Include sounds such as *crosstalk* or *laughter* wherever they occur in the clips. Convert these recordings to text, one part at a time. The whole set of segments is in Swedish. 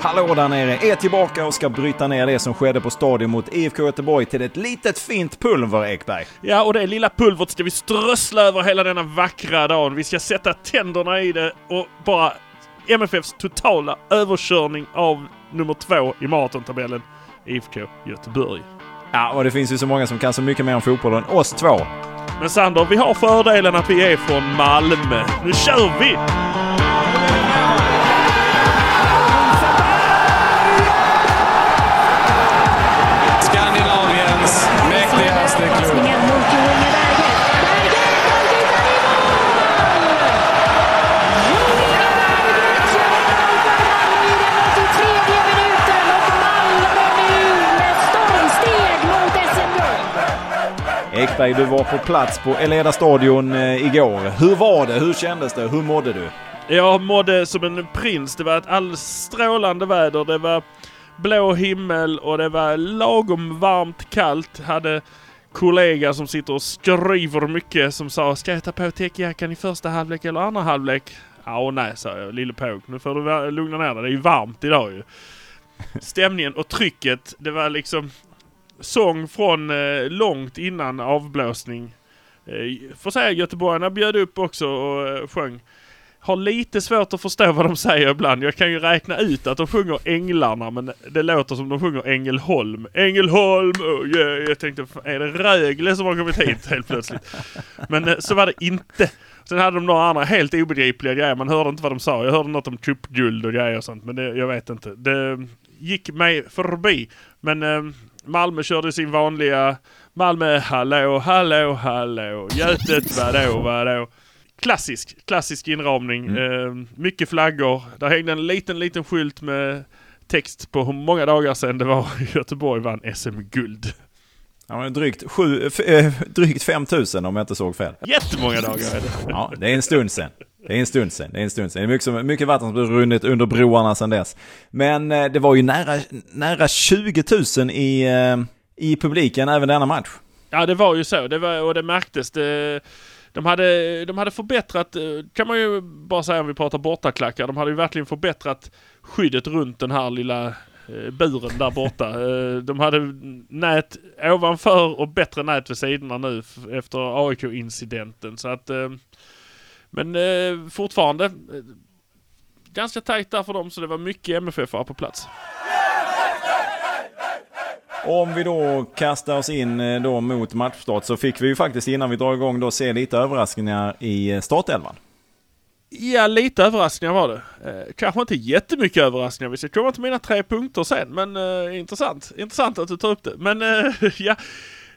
Hallå där nere är tillbaka och ska bryta ner det som skedde på stadion mot IFK Göteborg till ett litet fint pulver, Ekberg. Ja, och det lilla pulvret ska vi strössla över hela denna vackra dagen. Vi ska sätta tänderna i det och bara MFFs totala överkörning av nummer två i maratontabellen, IFK Göteborg. Ja, och det finns ju så många som kan så mycket mer om fotboll än oss två. Men Sander, vi har fördelen att vi är från Malmö. Nu kör vi! Forsberg, du var på plats på Eleda stadion eh, igår. Hur var det? Hur kändes det? Hur mådde du? Jag mådde som en prins. Det var ett alldeles strålande väder. Det var blå himmel och det var lagom varmt kallt. Hade kollega som sitter och skriver mycket som sa Ska jag ta på täckjackan i första halvlek eller andra halvlek? Ja och nej sa jag, lille påg. Nu får du lugna ner dig. Det är ju varmt idag ju. Stämningen och trycket, det var liksom sång från eh, långt innan avblåsning. Eh, får säga göteborgarna bjöd upp också och eh, sjöng. Har lite svårt att förstå vad de säger ibland. Jag kan ju räkna ut att de sjunger Änglarna men det låter som de sjunger Ängelholm. Ängelholm, oh yeah. Jag tänkte, är det Rögle som har kommit hit helt plötsligt? Men eh, så var det inte. Sen hade de några andra helt obegripliga grejer. Man hörde inte vad de sa. Jag hörde något om cupguld och grejer och sånt. Men det, jag vet inte. Det gick mig förbi. Men eh, Malmö körde sin vanliga Malmö hallå, hallå, hallå. Götet vadå, vadå. Klassisk, klassisk inramning. Eh, mycket flaggor. Där hängde en liten, liten skylt med text på hur många dagar sedan det var Göteborg vann SM-guld. Ja, men drygt, sju, f- eh, drygt 5000 om jag inte såg fel. Jättemånga dagar är det. Ja, det är en stund sen. Det är en stund sen. Det är en stund sen. Det är mycket, som, mycket vatten som har runnit under broarna sedan dess. Men eh, det var ju nära, nära 20 000 i, eh, i publiken även denna match. Ja det var ju så. Det var, och det märktes. Det, de, hade, de hade förbättrat, eh, kan man ju bara säga om vi pratar bortaklackar, de hade ju verkligen förbättrat skyddet runt den här lilla buren där borta. *laughs* De hade nät ovanför och bättre nät vid sidorna nu efter AIK-incidenten. Så att, men eh, fortfarande eh, ganska tajt där för dem så det var mycket MFF på plats. Om vi då kastar oss in eh, då mot matchstart så fick vi ju faktiskt innan vi drar igång då se lite överraskningar i eh, startelvan. Ja, lite överraskningar var det. Eh, kanske inte jättemycket överraskningar. Vi ska komma till mina tre punkter sen, men eh, intressant. Intressant att du tar upp det. Men eh, *laughs* ja,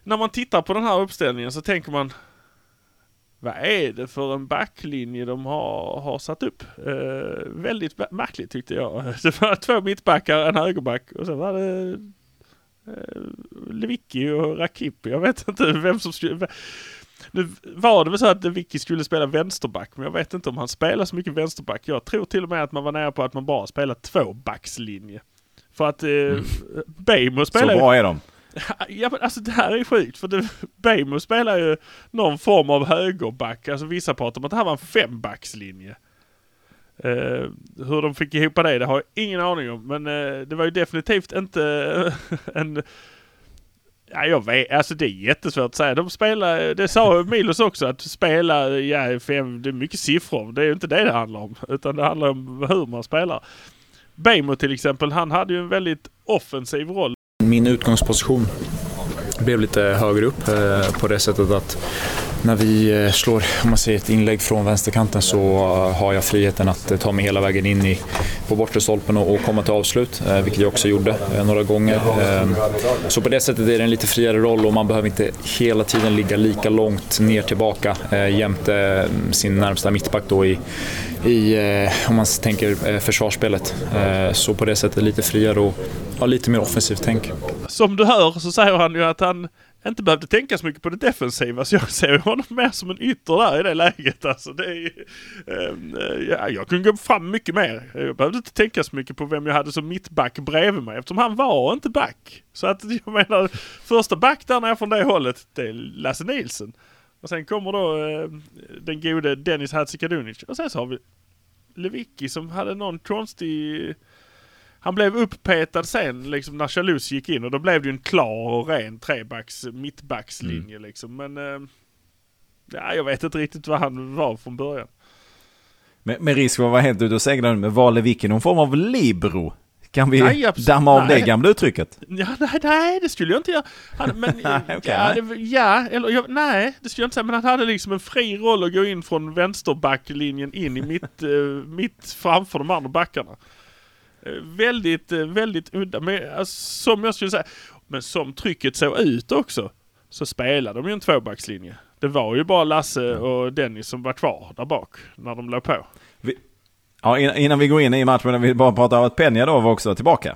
när man tittar på den här uppställningen så tänker man vad är det för en backlinje de har, har satt upp? Eh, väldigt märkligt tyckte jag. *laughs* Det var två mittbackar, en högerback och sen var det eh, Lewicki och Rakipi. Jag vet inte vem som skulle... Nu var det väl så att Vicky skulle spela vänsterback, men jag vet inte om han spelar så mycket vänsterback. Jag tror till och med att man var nära på att man bara spelar tvåbackslinje. För att eh, Bejmo Så spelar ju... bra är de. *laughs* Ja men alltså det här är sjukt för det, Bejmo spelar ju någon form av högerback. Alltså vissa pratar om att det här var en fembackslinje. Uh, hur de fick ihop det, det har jag ingen aning om. Men uh, det var ju definitivt inte *laughs* en... Ja, jag vet, alltså det är jättesvårt att säga. De spelar, det sa Milos också, att spela, ja, fem, det är mycket siffror. Det är ju inte det det handlar om. Utan det handlar om hur man spelar. Bejmo till exempel, han hade ju en väldigt offensiv roll. Min utgångsposition blev lite högre upp eh, på det sättet att när vi eh, slår om man säger ett inlägg från vänsterkanten så eh, har jag friheten att ta mig hela vägen in i, på bortre stolpen och, och komma till avslut, vilket jag också gjorde några gånger. Så på det sättet är det en lite friare roll och man behöver inte hela tiden ligga lika långt ner tillbaka jämte mm, sin närmsta mittback då i, i om man tänker försvarsspelet. Så på det sättet lite friare och ja, lite mer offensivt tänk. som du hör så säger han ju att han inte behövde tänka så mycket på det defensiva. Så jag ser honom mer som en ytter där i det läget. Alltså det är, ju, ehm, eh, ja, jag kunde gå fram mycket mer. Jag behövde inte tänka så mycket på vem jag hade som mittback bredvid mig eftersom han var inte back. Så att *laughs* jag menar, första back där nere från det hållet, det är Lasse Nielsen. Och sen kommer då eh, den gode Dennis Hadzikadunic. Och sen så har vi Lewicki som hade någon konstig han blev upppetad sen liksom när Chalus gick in och då blev det ju en klar och ren trebacks mittbackslinje Mm. liksom. Men eh, ja, jag vet inte riktigt vad han var från början. Med, med risk för att vara helt ute och segla nu, men valde vilken någon form av libero? Kan vi Nej, absolut- damma av nej. det gamla uttrycket? Ja, nej, nej, det skulle jag inte göra. Han, men, *laughs* okej, ja, det, ja, eller jag, nej, det skulle jag inte säga. Men han hade liksom en fri roll att gå in från vänsterbacklinjen in i mitt, eh, mitt framför de andra backarna. Väldigt, eh, väldigt udda. Men alltså, som jag skulle säga, men som trycket såg ut också, så spelade de ju en tvåbackslinje. Det var ju bara Lasse och Dennis som var kvar där bak när de låg på. Ja, in- innan vi går in i matchen, vi bara prata om att Peña då var också tillbaka.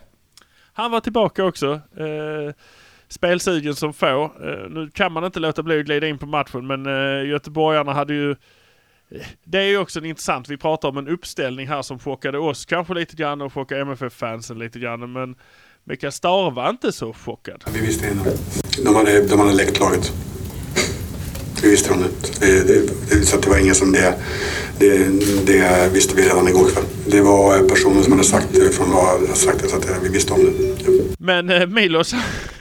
Han var tillbaka också. Eh, spelsugen som få. Eh, nu kan man inte låta bli att glida in på matchen men eh, göteborgarna hade ju... Det är ju också en intressant, vi pratar om en uppställning här som chockade oss kanske lite grann och chockade MFF-fansen lite grann men Mikael Stahre var inte så chockad. Vi visste innan. De hade, de läckt laget. Vi visste om det. det, så att det var ingen som det, det, det visste vi redan igår kväll. Det var eh, personer som hade sagt det från vad sagt det så att eh, vi visste om det. Men eh, Milos,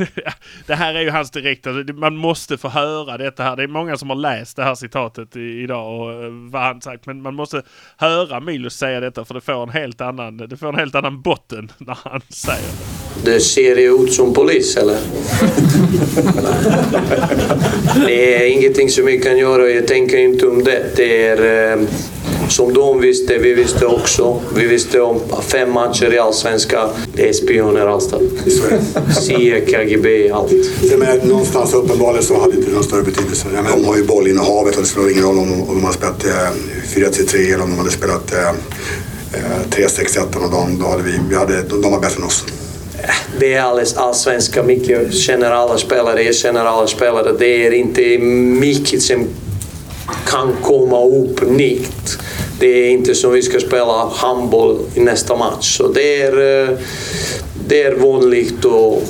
*laughs* det här är ju hans direkta, man måste få höra detta här. Det är många som har läst det här citatet i, idag och vad han sagt. Men man måste höra Milos säga detta för det får en helt annan, det får en helt annan botten när han säger det. Det ser ut som polis, eller? det är ingenting som vi kan göra. Jag tänker inte om det. Det är eh, som de visste, vi visste också. Vi visste om fem matcher i Allsvenskan. Det är spioner allstans. CIA, KGB, allt. Jag menar, någonstans uppenbarligen så hade det inte någon större betydelse. Jag menar, de har ju bollinnehavet och det spelar ingen roll om, om de har spelat eh, 4-3-3 eller om de hade spelat eh, eh, 3-6-1 och de, då hade vi, vi hade, de, de var bättre än oss. Det är alldeles allsvenska. Micke känner alla spelare, jag känner alla spelare. Det är inte mycket som kan komma upp nytt. Det är inte som vi ska spela handboll i nästa match. Så det är, eh, det är vanligt och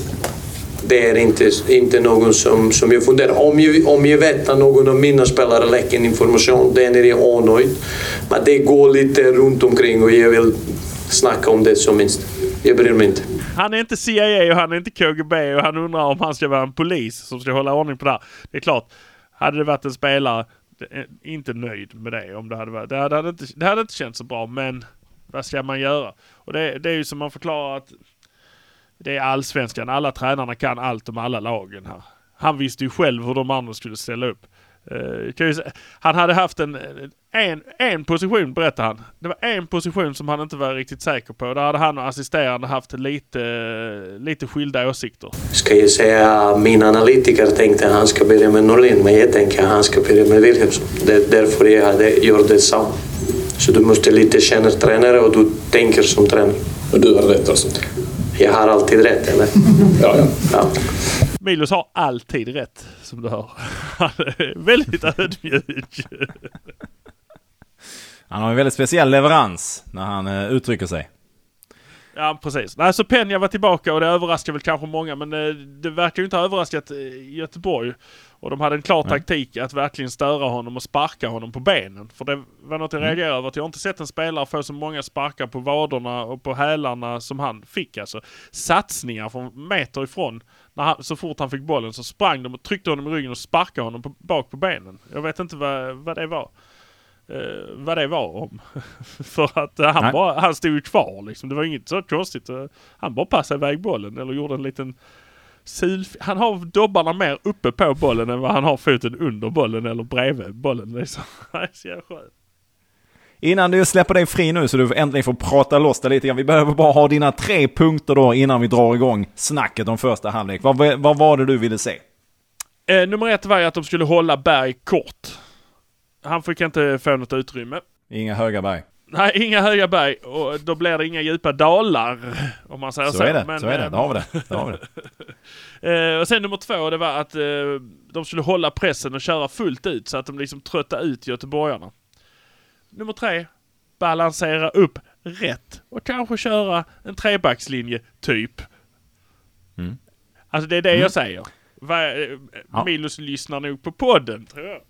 det är inte, inte någon som, som jag funderar. Om jag, om jag vet att någon av mina spelare läcker information, den är jag anöjd. Men det går lite runt omkring och jag vill snacka om det som minst. Jag bryr mig inte. Han är inte CIA och han är inte KGB och han undrar om han ska vara en polis som ska hålla ordning på det här. Det är klart, hade det varit en spelare, eh, inte nöjd med det om det hade varit. Det hade, hade inte, det hade inte känts så bra, men vad ska man göra? Och det, det är ju som man förklarar att det är allsvenskan. Alla tränarna kan allt om alla lagen här. Han visste ju själv hur de andra skulle ställa upp. Uh, kan ju han hade haft en, en, en position, berättade han. Det var en position som han inte var riktigt säker på. Där hade han och assisterande haft lite, lite skilda åsikter. Ska jag säga min analytiker tänkte att han ska börja med Norlin, men jag tänker att han ska börja med Wilhelmsson. Det är därför jag hade gjort detsamma. Så du måste lite känna tränare och du tänker som tränare. Och du hade rätt alltså? Jag har alltid rätt, eller? Ja, ja. Ja. Milos har alltid rätt, som du hör. *laughs* Han är väldigt *laughs* ödmjuk. Han har en väldigt speciell leverans när han eh, uttrycker sig. Ja, precis. Nej, så Peña var tillbaka och det överraskar väl kanske många, men eh, det verkar ju inte ha överraskat eh, Göteborg. Och de hade en klar taktik att verkligen störa honom och sparka honom på benen. För det var något jag reagerade över, att jag har inte sett en spelare få så många sparkar på vaderna och på hälarna som han fick. Alltså satsningar från meter ifrån. När han, så fort han fick bollen så sprang de och tryckte honom i ryggen och sparkade honom på, bak på benen. Jag vet inte vad, vad det var. Eh, vad det var om. *laughs* För att eh, han, Nej. bara, han stod ju kvar liksom. Det var inget så konstigt. Eh, Han bara passade iväg bollen eller gjorde en liten sul... Han har dobbarna mer uppe på bollen än vad han har foten under bollen eller bredvid bollen. Liksom. *laughs* Det är så jävla skönt. Innan du släpper dig fri nu så du äntligen får prata loss det lite grann. Vi behöver bara ha dina tre punkter då innan vi drar igång snacket om första halvlek. Vad, vad var det du ville se? Eh, nummer ett var ju att de skulle hålla Berg kort. Han fick inte få något utrymme. Inga höga berg. Nej, inga höga berg och då blir det inga djupa dalar. Om man säger så. Så är det, Men, så är det. Där har vi det. Där har vi det. *laughs* Eh, och sen nummer två, det var att eh, de skulle hålla pressen och köra fullt ut så att de liksom trötta ut göteborgarna. Nummer tre, balansera upp rätt och kanske köra en trebackslinje, typ. Mm. Alltså det är det jag säger. Va, eh, Ja. Milos lyssnar nog på podden, tror jag.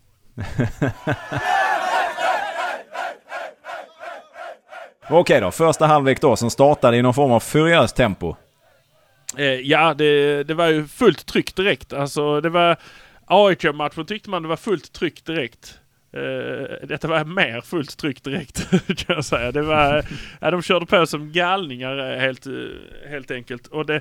Okej då, första halvlek då som startade i någon form av furiöst tempo. Eh, ja, det, det var ju fullt tryck direkt. Alltså det var AIK-matchen tyckte man det var fullt tryck direkt. Uh, detta var mer fullt tryck direkt *laughs* kan jag säga. Det var, *laughs* ja, de körde på som galningar eh, helt, helt enkelt. Och det,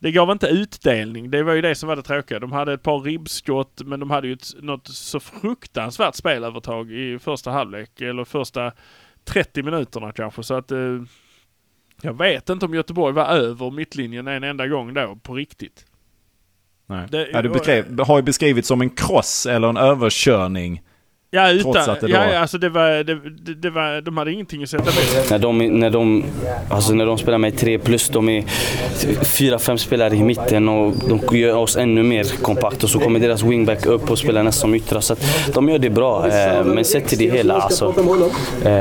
det gav inte utdelning. Det var ju det som var det tråkiga. De hade ett par ribbskott men de hade ju ett, något så fruktansvärt spelövertag i första halvlek. Eller första 30 minuterna kanske. Så att uh, jag vet inte om Göteborg var över mittlinjen en enda gång då på riktigt. Nej. Det, ja, du beskrev, har ju beskrivits som en kross eller en överkörning. Ja, utan, Trots att det då... ja, alltså det var, det, det, var, de hade ingenting att sätta på. När de, när de, alltså när de spelar med tre plus, de är fyra, fem spelare i mitten och de gör oss ännu mer kompakt och så kommer deras wingback upp och spelar nästan som yttra. Så de gör det bra. Eh, men sett till det hela alltså. Eh,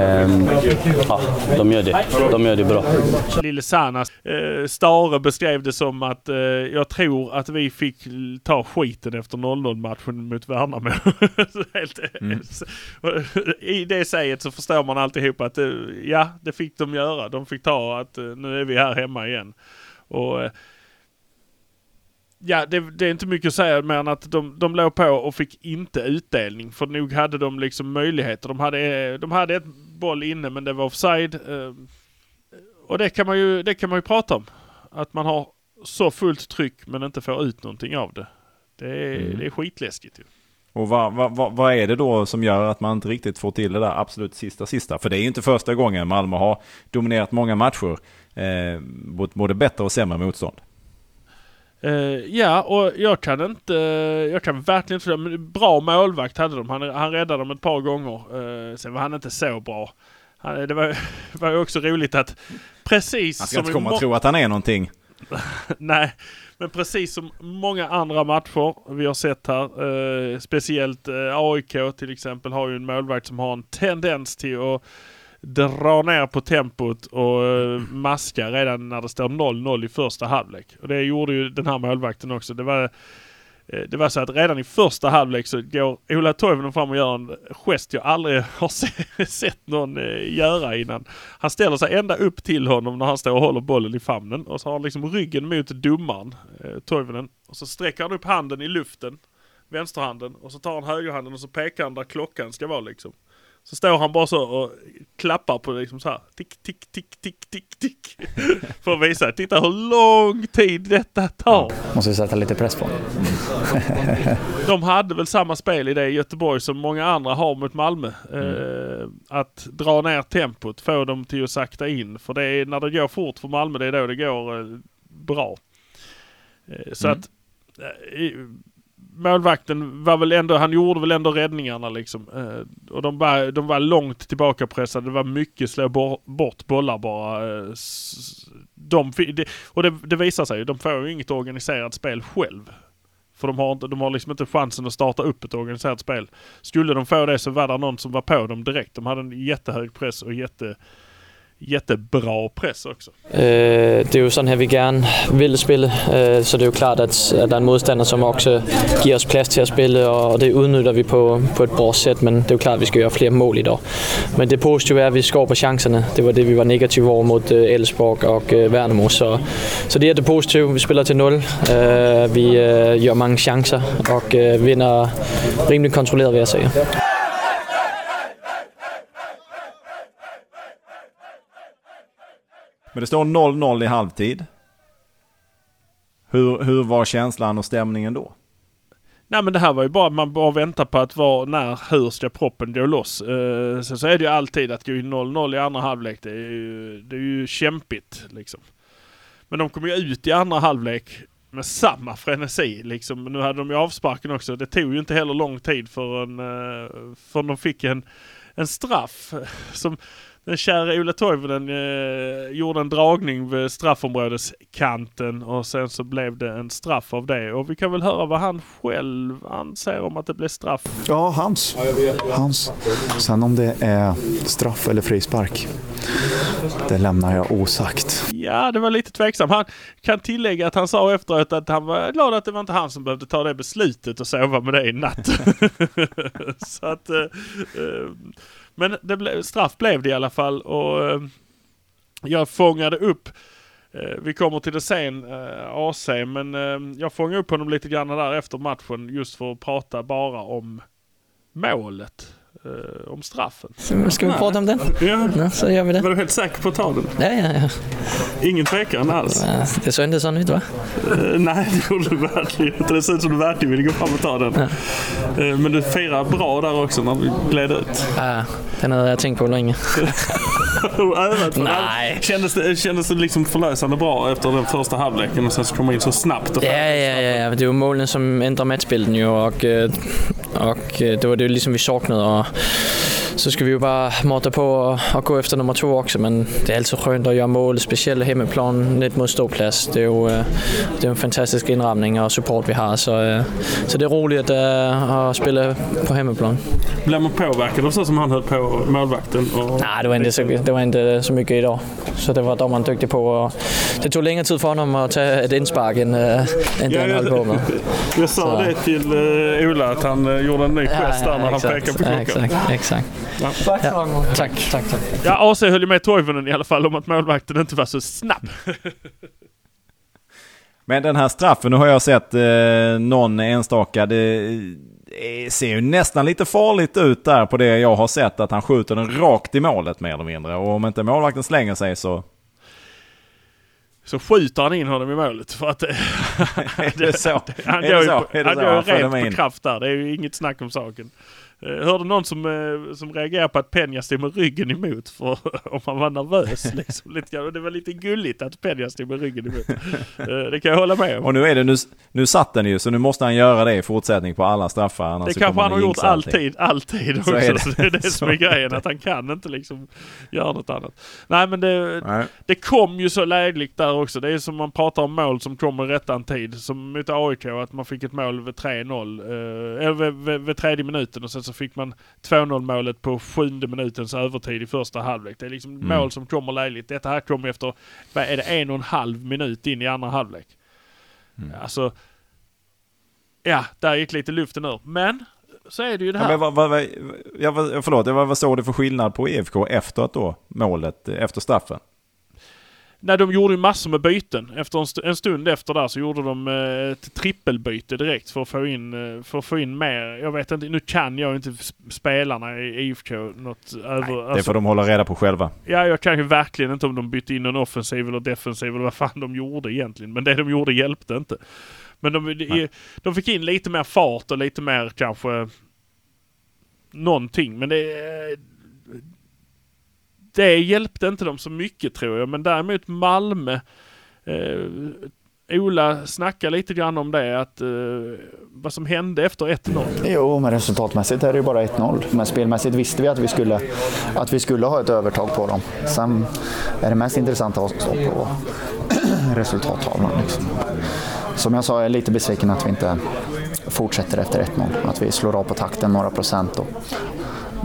ja, de gör det. De gör det bra. Lille Sanas, eh, Stare beskrev det som att eh, jag tror att vi fick ta skiten efter 0-0 matchen mot Värnamo. *laughs* Helt, mm. I det säget så förstår man alltihop att eh, ja, det fick de göra. De fick ta att eh, nu är vi här hemma igen. Och eh, Ja, det, det, är inte mycket att säga mer än att de, de låg på och fick inte utdelning. För nog hade de liksom möjligheter. De hade, de hade ett boll inne men det var offside. Och det kan man ju, det kan man ju prata om. Att man har så fullt tryck men inte får ut någonting av det. Det är, mm. det är skitläskigt ju. Och vad, vad, vad, är det då som gör att man inte riktigt får till det där absolut sista sista? För det är ju inte första gången Malmö har dominerat många matcher eh, mot både bättre och sämre motstånd. Uh, ja, och jag kan inte, jag kan verkligen inte Bra målvakt hade de. Han, han räddade dem ett par gånger. Uh, sen var han inte så bra. Han, det var, *laughs* var ju också roligt att precis Han ska inte komma och tro att han är någonting. *laughs* Nej, men precis som många andra matcher vi har sett här, eh, speciellt eh, AIK till exempel har ju en målvakt som har en tendens till att dra ner på tempot och eh, maska redan när det står 0-0 i första halvlek. Och det gjorde ju den här målvakten också. Det var Eh, Eh, det var så att redan i första halvlek så går Ola Toivonen fram och gör en gest jag aldrig *laughs* har sett någon eh, göra innan. Han ställer sig ända upp till honom när han står och håller bollen i famnen och så har han liksom ryggen mot domaren, eh, Toivonen. Och så sträcker han upp handen i luften, vänsterhanden, och så tar han högerhanden och så pekar han där klockan ska vara liksom. Så står han bara så och klappar på det liksom så här. Tick, tick, tick, tick, tick, tick. *laughs* För att visa, titta hur lång tid detta tar. Måste vi sätta lite press på. *laughs* De hade väl samma spel i det i Göteborg som många andra har mot Malmö. Mm. Eh, att dra ner tempot, få dem till att sakta in. För det är när det går fort för Malmö, det är då det går eh, bra. Eh, så mm. att eh, målvakten var väl ändå, han gjorde väl ändå räddningarna liksom. Eh, och de var, de var långt tillbaka pressade. Det var mycket slå bort bollar bara. Eh, de, och det, det visar sig, de får ju inget organiserat spel själv. För de har, inte, de har liksom inte chansen att starta upp ett organiserat spel. Skulle de få det så var det någon som var på dem direkt. De hade en jättehög press och jätte jättebra press också. Eh, det är ju sån här vi gärna vill spela, eh, så det är ju klart att, att det är en motståndare som också ger oss plats till att spela och det utnyttjar vi på, på ett bra sätt. Men det är ju klart att vi ska göra fler mål idag. Men det positiva är att vi skapar chanserna. Det var det vi var negativa över mot eh, Elfsborg och eh, Värnamo. Så, så det är jättepositivt. Vi spelar till noll. Eh, vi eh, gör många chanser och vinner rimligt kontrollerat vill jag säga. Men det står 0-0 i halvtid. Hur, hur var känslan och stämningen då? Nej men det här var ju bara, man bara väntar på att var, när, hur ska proppen gå loss? Eh, uh, sen så är det ju alltid att gå in 0-0 i andra halvlek. Det är ju, det är ju kämpigt liksom. Men de kom ju ut i andra halvlek med samma frenesi liksom. Nu hade de ju avsparken också. Det tog ju inte heller lång tid förrän, uh, förrän de fick en, en straff som den kära Ola Toivonen eh, gjorde en dragning vid straffområdeskanten och sen så blev det en straff av det. Och vi kan väl höra vad han själv anser om att det blev straff. Ja, hans. hans. Sen om det är straff eller frispark, det lämnar jag osagt. Ja, det var lite tveksam. Han kan tillägga att han sa efteråt att han var glad att det var inte han som behövde ta det beslutet och sova med det i natt. *laughs* så att... Eh, eh, men det ble, straff blev det i alla fall och eh, jag fångade upp eh, vi kommer till det sen, eh, AC, men eh, jag fångade upp honom lite grann där efter matchen just för att prata bara om målet eh, om straffen. Ska vi prata om den? Ja. Ja, så gör vi det. Var du helt säker på att ta den? Ja, ja, ja. Ingen tvekan alls. Ja, Det såg inte sån ut va? Eh, nej, det gjorde du verkligen inte. Det ser ut som du verkligen ville gå fram och ta den. Eh, men du firar bra där också när vi gled ut. Ja, den hade jag tänkt på länge. *laughs* Övat Nej. Kändes det, kändes det liksom förlösande bra efter den första halvleken och sen så kom in så snabbt? Och Ja, ja, ja, ja. Det är ju målen som ändrar matchbilden ju och, och det var det liksom vi saknade. Och så ska vi ju bara mata på och, och gå efter nummer två också men det är alltså skönt att göra mål, speciellt hemmaplan ned mot ståplats. Det är ju eh, det är en fantastisk inramning och support vi har så, eh, så det är roligt eh, att spela på hemmaplan. Blev man påverkad av så som han höll på målvakten? Och... Nej, det var, inte så, det var inte så mycket idag. Så det var domaren duktig på. Det tog längre tid för honom att ta ett inspark än, äh, än det Ja, han höll på med. Jag sa Så. det till Ola att han gjorde en ny gest där när han exakt, pekade på klockan. Exakt, exakt. Ja. Ja, tack, tack, tack. Ja, AC höll ju med Toivonen i alla fall om att målvakten inte var så snabb. *laughs* Men den här straffen, nu har jag sett eh, någon enstaka, det eh, ser ju nästan lite farligt ut där på det jag har sett, att han skjuter den rakt i målet mer eller mindre. Och om inte målvakten slänger sig så... Så skjuter han in honom i målet för att... *laughs* Är det så? Han går det ju rent på kraft där. Det är ju inget snack om saken. Eh, Hörde någon som, eh, som reagerade på att Peña stod med ryggen emot för *laughs* om han var nervös. *laughs* Liksom, lite grann. Och det var lite gulligt att Peña stod med ryggen emot. Eh, Det kan jag hålla med om. Och nu är det, nu, nu satt den ju, så nu måste han göra det i fortsättning på alla straffar. Det kanske han har gjort alltid, alltid också. Så är det. Så det är det som är *laughs* grejen, att han kan inte liksom göra något annat. Nej men det, Nej. det kom ju så lägligt där också. Det är som man pratar om mål som kommer i rättan tid. Som mot AIK, att man fick ett mål vid 3-0, eh, eller vid, vid, vid tredje minuten och sen så fick man 2-0 målet på sjunde minutens övertid i första halvlek. Det är liksom Mm. mål som kommer lägligt. Detta här kom efter, vad är det, en och en halv minut in i andra halvlek. Mm. Alltså, ja, där gick lite luften ur. Men, så är det ju det Ja, här. men vad, vad, vad, jag, förlåt, vad, vad såg du för skillnad på IFK efter att då målet, efter straffen? Nej, de gjorde ju massor med byten. Efter en, st- en stund efter där så gjorde de eh, ett trippelbyte direkt för att få in, eh, för att få in mer. Jag vet inte, nu kan jag inte spelarna i IFK något över... Det får de hålla reda på själva. Ja, jag kan ju verkligen inte om de bytte in en offensiv eller defensiv eller vad fan de gjorde egentligen. Men det de gjorde hjälpte inte. Men de, de, de fick in lite mer fart och lite mer kanske någonting. Men det, det hjälpte inte dem så mycket tror jag. Men däremot Malmö eh, Ola snackade lite grann om det, att eh, vad som hände efter 1-0. Jo, men resultatmässigt är det ju bara 1-0. Men spelmässigt visste vi att vi skulle, att vi skulle ha ett övertag på dem. Sen är det mest intressanta att stå på *clears throat* resultattavlan. Liksom. Som jag sa, jag är lite besviken att vi inte fortsätter efter 1-0. Att vi slår av på takten några procent. Och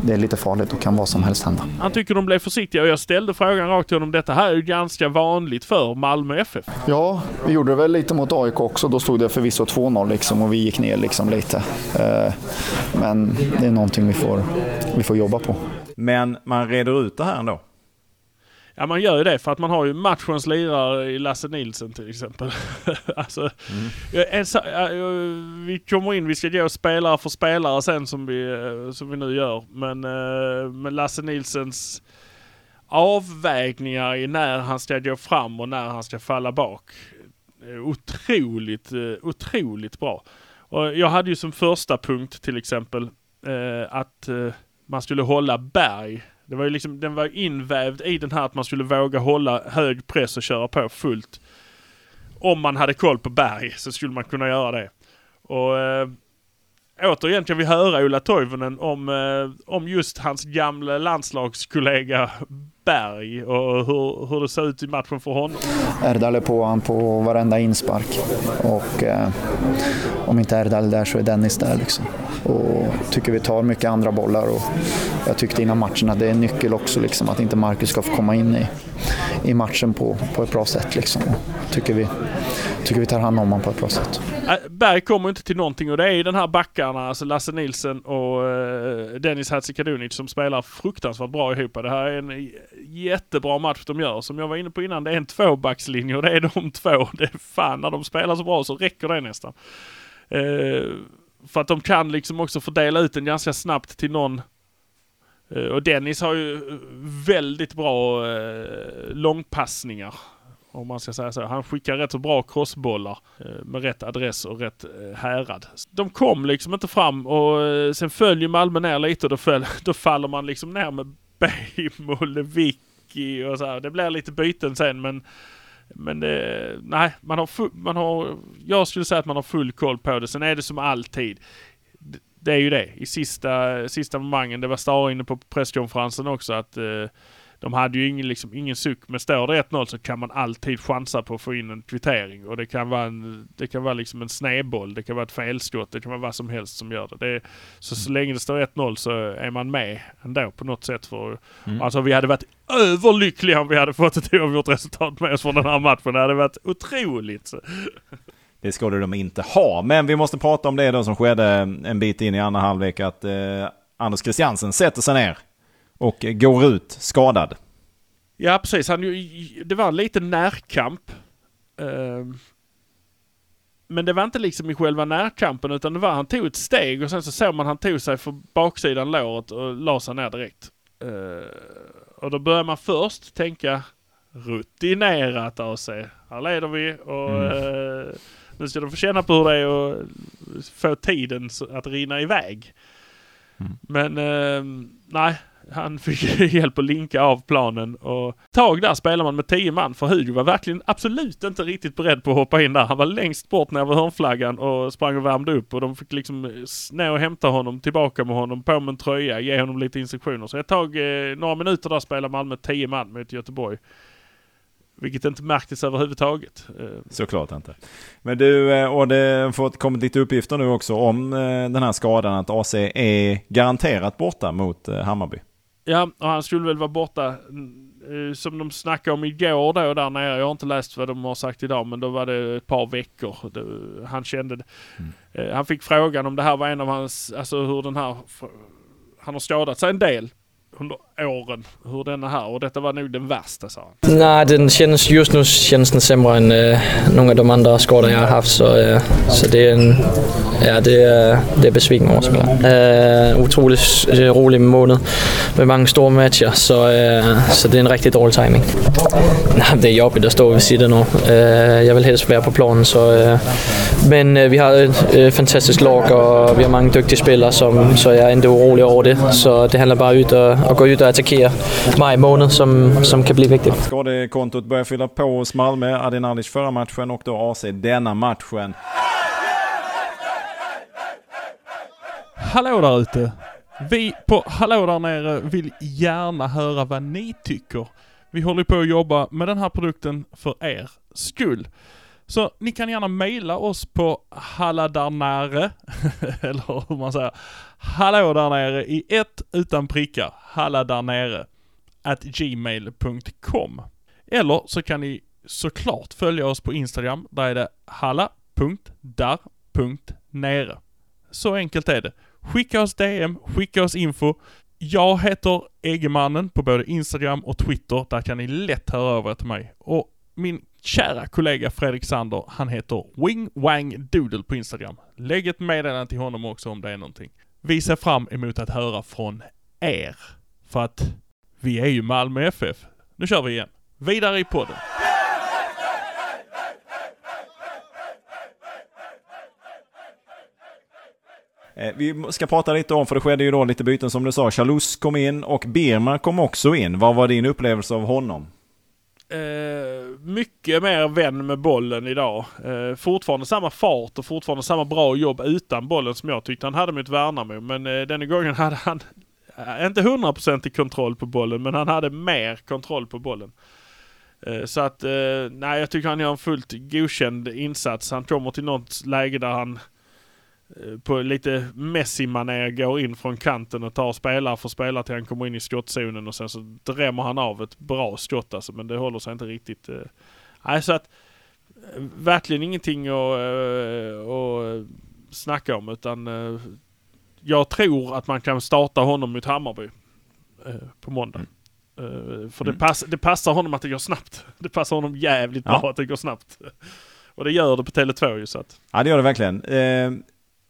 det är lite farligt, då kan vad som helst hända. Han tycker de blev försiktiga och jag ställde frågan rakt till honom. Detta här är ju ganska vanligt för Malmö FF. Ja, vi gjorde det väl lite mot AIK också. Då stod det förvisso 2-0 liksom och vi gick ner liksom lite. Eh, Men det är någonting vi får, vi får jobba på. Men man reder ut det här ändå. Ja man gör ju det för att man har ju matchens lirare i Lasse Nilsson till exempel. *laughs* alltså, är så, ja, jag- vi kommer in, vi ska gå spelare för spelare sen som vi, eh, som vi nu gör. Men eh, med Lasse Nilsens avvägningar i när han ska gå fram och när han ska falla bak. Otroligt, eh, otroligt bra. Och jag hade ju som första punkt till exempel eh, att eh, man skulle hålla berg. Det var ju liksom, den var invävd i den här att man skulle våga hålla hög press och köra på fullt. Om man hade koll på berg så skulle man kunna göra det. Och eh, återigen kan vi höra Ola Toivonen om, eh, om just hans gamla landslagskollega Berg och hur, hur det ser ut i matchen för honom. Erdal är på han på varenda inspark. Och eh, om inte Erdal är där så är Dennis där. Liksom. Och tycker vi tar mycket andra bollar. Och jag tyckte innan matchen att det är en nyckel också liksom, att inte Marcus ska få komma in i, i matchen på, på ett bra sätt. Liksom. Tycker vi, tycker vi tar hand om honom på ett bra sätt. Äh, Berg kommer inte till någonting och det är ju den här backarna, alltså Lasse Nilsen och eh, Dennis Hadzikadunic som spelar fruktansvärt bra ihop. Det här är en jättebra match de gör. Som jag var inne på innan, det är en tvåbackslinje och det är de två. Det är fan, när de spelar så bra så räcker det nästan. Eh, för att de kan liksom också fördela ut den ganska snabbt till någon Eh, och Dennis har ju väldigt bra eh, långpassningar. Om man ska säga så. Han skickar rätt så bra crossbollar eh, med rätt adress och rätt eh, härad. De kom liksom inte fram och eh, sen följer Malmö ner lite och då, föll, *laughs* då faller man liksom ner med Beim och Lewicki och så här. Det blir lite byten sen men men det, nej, man har, full, man har, jag skulle säga att man har full koll på det. Sen är det som alltid det är ju det. I sista, sista momangen, det var Stara inne på presskonferensen också, att eh, de hade ju ingen, liksom, ingen suck. Men står det 1-0 så kan man alltid chansa på att få in en kvittering. Och det kan vara, en, det kan vara liksom en snedboll, det kan vara ett felskott, det kan vara vad som helst som gör det. det är, så så länge det står 1-0 så är man med ändå på något sätt. För, mm. Alltså vi hade varit överlyckliga om vi hade fått ett oavgjort resultat med oss från den här matchen. Det hade varit otroligt. Det skulle de inte ha. Men vi måste prata om det då som skedde en bit in i andra halvlek. Att eh, Anders Christiansen sätter sig ner och går ut skadad. Ja, precis. Han, det var en liten närkamp. Uh, men det var inte liksom i själva närkampen utan det var han tog ett steg och sen så såg man han tog sig för baksidan låret och la sig ner direkt. Uh, och då börjar man först tänka rutinerat AC. Här leder vi och mm. uh, nu ska de få känna på hur det är att få tiden att rinna iväg. Mm. Men eh, nej, han fick *laughs* hjälp att linka av planen och tag där spelar man med tio man för Hugo var verkligen absolut inte riktigt beredd på att hoppa in där. Han var längst bort när vid hörnflaggan och sprang och värmde upp och de fick liksom eh, ner och hämta honom, tillbaka med honom, på med en tröja, ge honom lite instruktioner. Så ett tag, eh, några minuter där spelade Malmö tio man mot Göteborg. Vilket inte märktes överhuvudtaget. Eh, Såklart inte. Men du, eh, och det har fått kommit lite uppgifter nu också om den här skadan att AC är garanterat borta mot Hammarby. Ja, och han skulle väl vara borta som de snackade om igår då där nere. Jag har inte läst vad de har sagt idag men då var det ett par veckor. Han kände. Mm. Han fick frågan om det här var en av hans, alltså hur den här, han har skadat sig en del under åren hur den är här och detta var nog den värsta sa han. Nej, den känns, just nu känns den sämre än eh, några av de andra skador jag har haft så, eh, så det är en, ja, det är, det är besviken over spela. Eh, otroligt rolig månad med många stora matcher så, eh, så det är en riktigt dålig timing. Nej, det är jobbigt att stå vid sidan nu. Eh, jag vill helst vara på planen så, eh, men vi har ett fantastiskt lag och vi har många duktiga spelare som, så jag är inte orolig över det. Så det handlar bara ut och och gå ut och attackera maj månad som, som kan bli viktigt. Skadekontot börjar fylla på hos Malmö. Adinalic förra matchen och då AC denna matchen. Hallå där ute! Vi på Hallå där nere vill gärna höra vad ni tycker. Vi håller på att jobba med den här produkten för er skull. Så ni kan gärna mejla oss på halladarnare, *laughs* eller hur man säger, hallå där nere i ett utan prickar, halladarnere, at gmail.com. Eller så kan ni såklart följa oss på Instagram, där är det halla.dar.nere. Så enkelt är det. Skicka oss DM, skicka oss info. Jag heter Eggemannen på både Instagram och Twitter. Där kan ni lätt höra över till mig. Och min kära kollega Fredrik Sander, han heter Wing Wang Doodle på Instagram. Lägg ett meddelande till honom också om det är någonting. Vi ser fram emot att höra från er. För att vi är ju Malmö FF. Nu kör vi igen. Vidare i podden. Eh, vi ska prata lite om, för det skedde ju då lite byten som du sa. Chalus kom in och Birman kom också in. Vad var din upplevelse av honom? Eh, mycket mer vän med bollen idag. Eh, fortfarande samma fart och fortfarande samma bra jobb utan bollen som jag tyckte han hade mot Värnamo. Men eh, denna gången *laughs* hade han eh, inte 100% kontroll på bollen, men han hade mer kontroll på bollen. Eh, så att, eh, nej jag tycker han gör en fullt godkänd insats. Han kommer till något läge där han Eh, på lite Messi-manér går in från kanten och tar spelare för spelare till han kommer in i skottzonen och sen så drämmer han av ett bra skott alltså, men det håller sig inte riktigt. Eh. Nej, så att verkligen ingenting att, att snacka om utan jag tror att man kan starta honom mot Hammarby på måndag. Uh, för Mm. det, pass, det passar honom att det går snabbt. *laughs* Det passar honom jävligt Ja. bra att det går snabbt. Och det gör det på Tele2 ju så att. Ja, det gör det verkligen. Eh,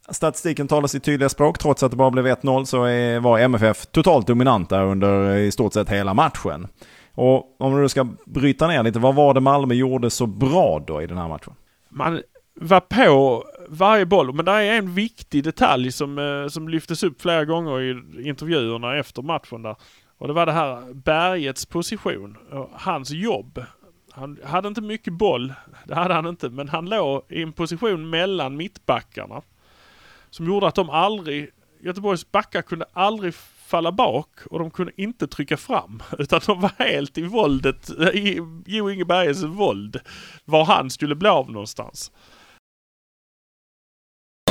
statistiken talar sitt tydliga språk. Trots att det bara blev 1-0 så var MFF totalt dominanta under i stort sett hela matchen. Och om du ska bryta ner lite, vad var det Malmö gjorde så bra då i den här matchen? Man var på varje boll. Men det är en viktig detalj som, eh, som lyftes upp flera gånger i intervjuerna efter matchen där. Och det var det här Bergets position. Och hans jobb. Han hade inte mycket boll. Det hade han inte. Men han låg i en position mellan mittbackarna. Som gjorde att de aldrig... Göteborgs backar kunde aldrig falla bak och de kunde inte trycka fram. *laughs* Utan de var helt i våldet, i Jo Inge Berges våld. Var han skulle bli av någonstans.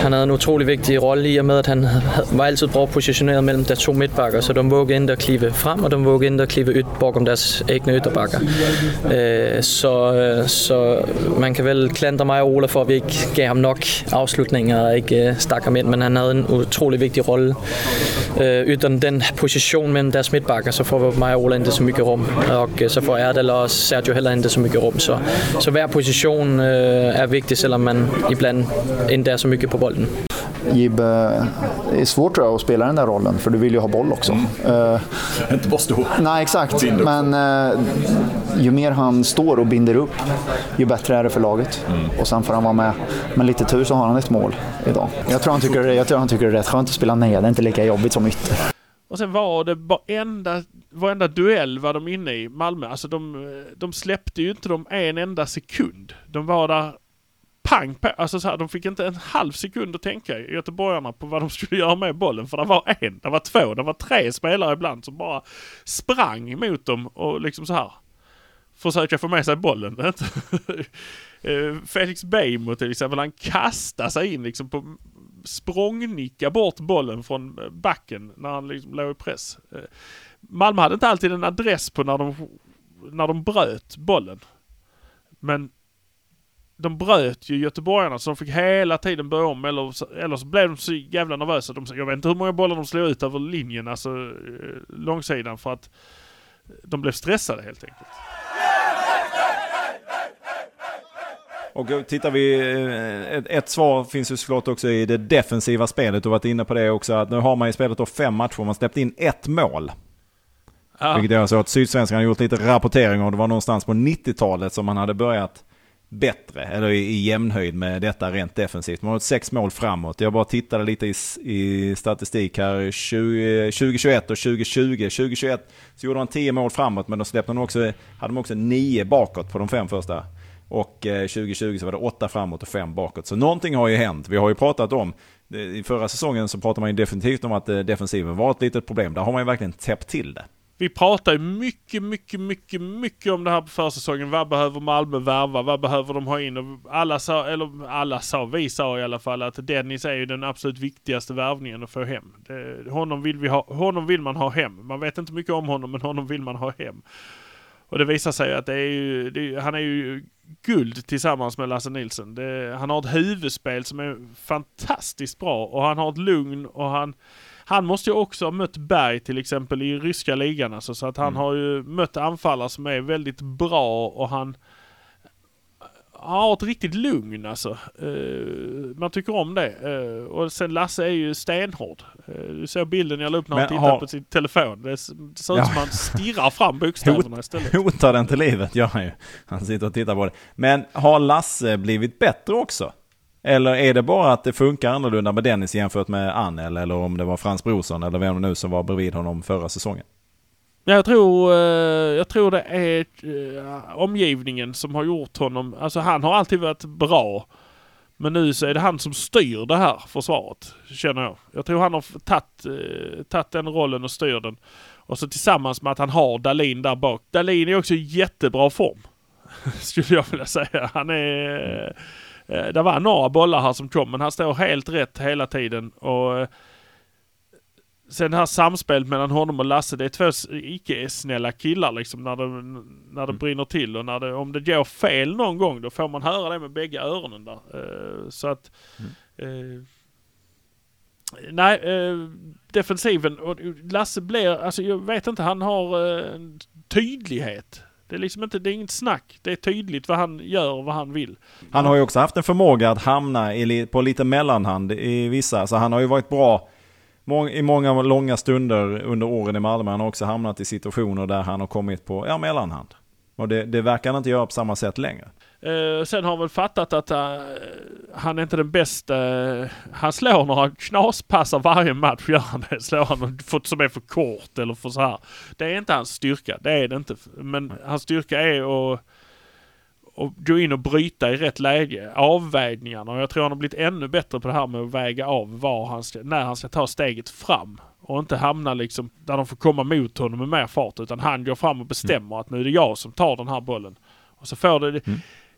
Han havde en utrolig vigtig rolle i og med, at han var altid bra positioneret mellem de to midtbakker, så de vågede ikke at klive frem, og de vågede ikke at klive yt bakom deres egne ytterbakker. Øh, så, øh, så man kan vel klandre mig og Ola for, at vi ikke gav ham nok afslutninger og ikke øh, stak ham ind, men han havde en utrolig vigtig rolle. Øh, ytteren den position mellem deres midtbakker, så får mig og Ola ikke så mycket rum, og øh, så får Erdal og Sergio heller ikke så mycket rum. Så, så hver position øh, er vigtig, selvom man ibland inte är så mycket på boll. Jib, eh, det är svårt tror jag att spela den där rollen för du vill ju ha boll också. Eh, Inte bara stå. nej, exakt. Men eh, ju mer han står och binder upp, ju bättre är det för laget. Och sen får han vara med. Med lite tur så har han ett mål idag. Jag tror han tycker, jag tror han tycker det är rätt skönt att spela ner. Det är inte lika jobbigt som ytter. Och sen var det varenda, varenda duell var de inne i Malmö. Alltså de, de släppte ju inte dem en enda sekund. De var där pang på. Alltså så här, de fick inte en halv sekund att tänka göteborgarna på vad de skulle göra med bollen. För det var en, det var två, det var tre spelare ibland som bara sprang mot dem och liksom så här försöka få med sig bollen. *laughs* Eh, Felix Beijmo till exempel, han kastade sig in liksom på språngnicka bort bollen från eh, backen när han liksom låg i press. Eh, Malmö hade inte alltid en adress på när de, när de bröt bollen. Men de bröt ju göteborgarna så de fick hela tiden börja om eller, så- eller så blev de så jävla nervösa. De, jag vet inte hur många bollar de slog ut över linjen, alltså eh, långsidan för att de blev stressade helt enkelt. Och då tittar vi, eh, ett, ett svar finns ju såklart också i det defensiva spelet. Du har varit inne på det också, att nu har man ju spelat då fem matcher man släppt in ett mål. Ja. Vilket gör så att Sydsvenskan har gjort lite rapportering och det var någonstans på 90-talet som man hade börjat bättre, eller i, i jämnhöjd med detta rent defensivt. Man har gjort sex mål framåt. Jag bara tittade lite i, i statistik här, 20, 2021 och 2020. 2021 så gjorde man 10 mål framåt men då släppte de också, hade de också 9 bakåt på de fem första. Och eh, 2020 så var det 8 framåt och 5 bakåt. Så någonting har ju hänt. Vi har ju pratat om, i förra säsongen så pratade man ju definitivt om att eh, defensiven var ett litet problem. Där har man ju verkligen täppt till det. Vi pratar ju mycket, mycket, mycket, mycket om det här på försäsongen. Vad behöver Malmö värva? Vad behöver de ha in? Och alla sa, eller alla sa, vi sa i alla fall att Dennis är ju den absolut viktigaste värvningen att få hem. Det, honom, vill vi ha, honom vill man ha hem. Man vet inte mycket om honom, men honom vill man ha hem. Och det visar sig att det är ju, det han är ju guld tillsammans med Lasse Nilsson. Det, han har ett huvudspel som är fantastiskt bra och han har ett lugn och han han måste ju också ha mött Berg till exempel i ryska ligan alltså, så att han har ju mött anfallare som är väldigt bra och han han har ett riktigt lugn alltså. Eh, man tycker om det. Eh, och sen Lasse är ju stenhård. Uh, du ser bilden jag la upp när han tittar har- på sin telefon. Det, det ser ut Ja. som han stirrar fram bokstäverna istället. Hotar den till livet gör han ju. Han sitter och tittar på det. Men har Lasse blivit bättre också? Eller är det bara att det funkar annorlunda med Dennis jämfört med Annel eller om det var Frans Brorsson eller vem det nu som var bredvid honom förra säsongen? Ja, Jag tror, eh, jag tror det är eh, omgivningen som har gjort honom... Alltså han har alltid varit bra. Men nu så är det han som styr det här försvaret, känner jag. Jag tror han har tagit, eh, tagit den rollen och styr den. Och så tillsammans med att han har Dalin där bak. Dalin är också i jättebra form. *laughs* Skulle jag vilja säga. Han är... Eh, det var några bollar här som kom, men han står helt rätt hela tiden. Och eh, sen det här samspelet mellan honom och Lasse, det är två icke-snälla killar liksom när det, när det brinner till och när det, om det går fel någon gång då får man höra det med bägge öronen där. Eh, så att... Eh, nej, eh, defensiven och Lasse blir, alltså jag vet inte, han har eh, en tydlighet. Det är liksom inte, det är inget snack. Det är tydligt vad han gör och vad han vill. Han har ju också haft en förmåga att hamna i, på lite mellanhand i vissa. Så han har ju varit bra i många långa stunder under åren i Malmö. Han har också hamnat i situationer där han har kommit på ja, mellanhand. Och det, det verkar han inte göra på samma sätt längre. Eh, sen har han väl fattat att eh, han är inte den bästa. han slår några knaspassar varje match, gör han det. Slår han för, som är för kort eller för så här. Det är inte hans styrka, det är det inte. Men hans styrka är att, att gå in och bryta i rätt läge. Avvägningarna. Och jag tror han har blivit ännu bättre på det här med att väga av var han ska, när han ska ta steget fram. Och inte hamna liksom där de får komma mot honom med mer fart. Utan han går fram och bestämmer att nu är det jag som tar den här bollen. Och så får det...